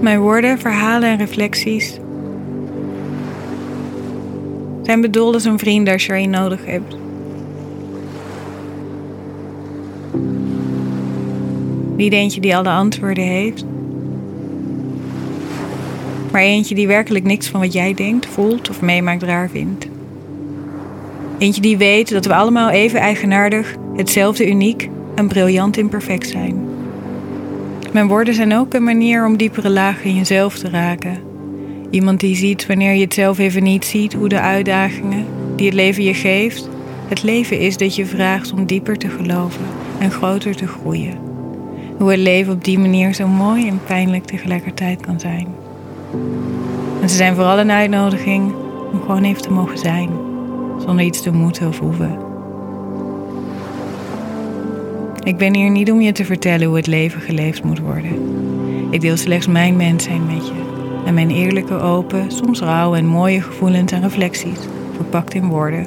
Mijn woorden, verhalen en reflecties zijn bedoeld als een vriend als je er een nodig hebt. Niet eentje die alle antwoorden heeft, maar eentje die werkelijk niks van wat jij denkt, voelt of meemaakt raar vindt. Eentje die weet dat we allemaal even eigenaardig, hetzelfde uniek en briljant imperfect zijn. Mijn woorden zijn ook een manier om diepere lagen in jezelf te raken. Iemand die ziet wanneer je het zelf even niet ziet, hoe de uitdagingen die het leven je geeft, het leven is dat je vraagt om dieper te geloven en groter te groeien. Hoe het leven op die manier zo mooi en pijnlijk tegelijkertijd kan zijn. En ze zijn vooral een uitnodiging om gewoon even te mogen zijn, zonder iets te moeten of hoeven. Ik ben hier niet om je te vertellen hoe het leven geleefd moet worden. Ik deel slechts mijn mens zijn met je en mijn eerlijke, open, soms rauwe en mooie gevoelens en reflecties, verpakt in woorden.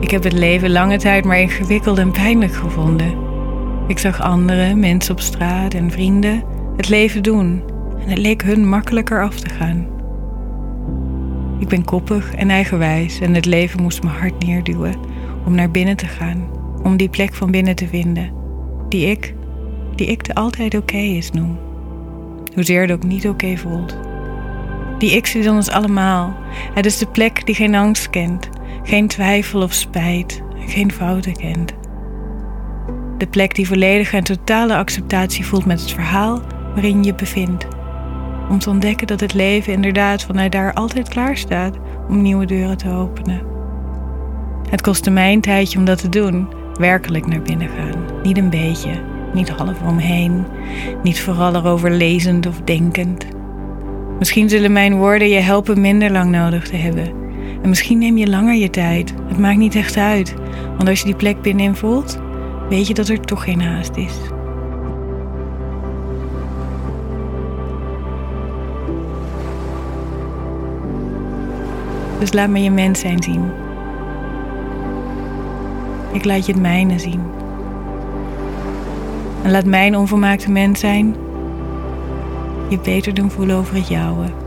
Ik heb het leven lange tijd maar ingewikkeld en pijnlijk gevonden. Ik zag anderen, mensen op straat en vrienden het leven doen en het leek hun makkelijker af te gaan. Ik ben koppig en eigenwijs en het leven moest me hard neerduwen om naar binnen te gaan, om die plek van binnen te vinden, die ik, die ik de altijd oké is noem. Hoezeer het ook niet oké voelt. Die ik zit in ons allemaal. Het is de plek die geen angst kent, geen twijfel of spijt en geen fouten kent. De plek die volledige en totale acceptatie voelt met het verhaal waarin je bevindt. Om te ontdekken dat het leven inderdaad vanuit daar altijd klaar staat om nieuwe deuren te openen. Het kostte mij een tijdje om dat te doen, werkelijk naar binnen gaan. Niet een beetje, niet half omheen, niet vooral erover lezend of denkend. Misschien zullen mijn woorden je helpen minder lang nodig te hebben. En misschien neem je langer je tijd. Het maakt niet echt uit, want als je die plek binnenin voelt, weet je dat er toch geen haast is. Dus laat me je mens zijn zien. Ik laat je het mijne zien. En laat mijn onvolmaakte mens zijn je beter doen voelen over het jouwe.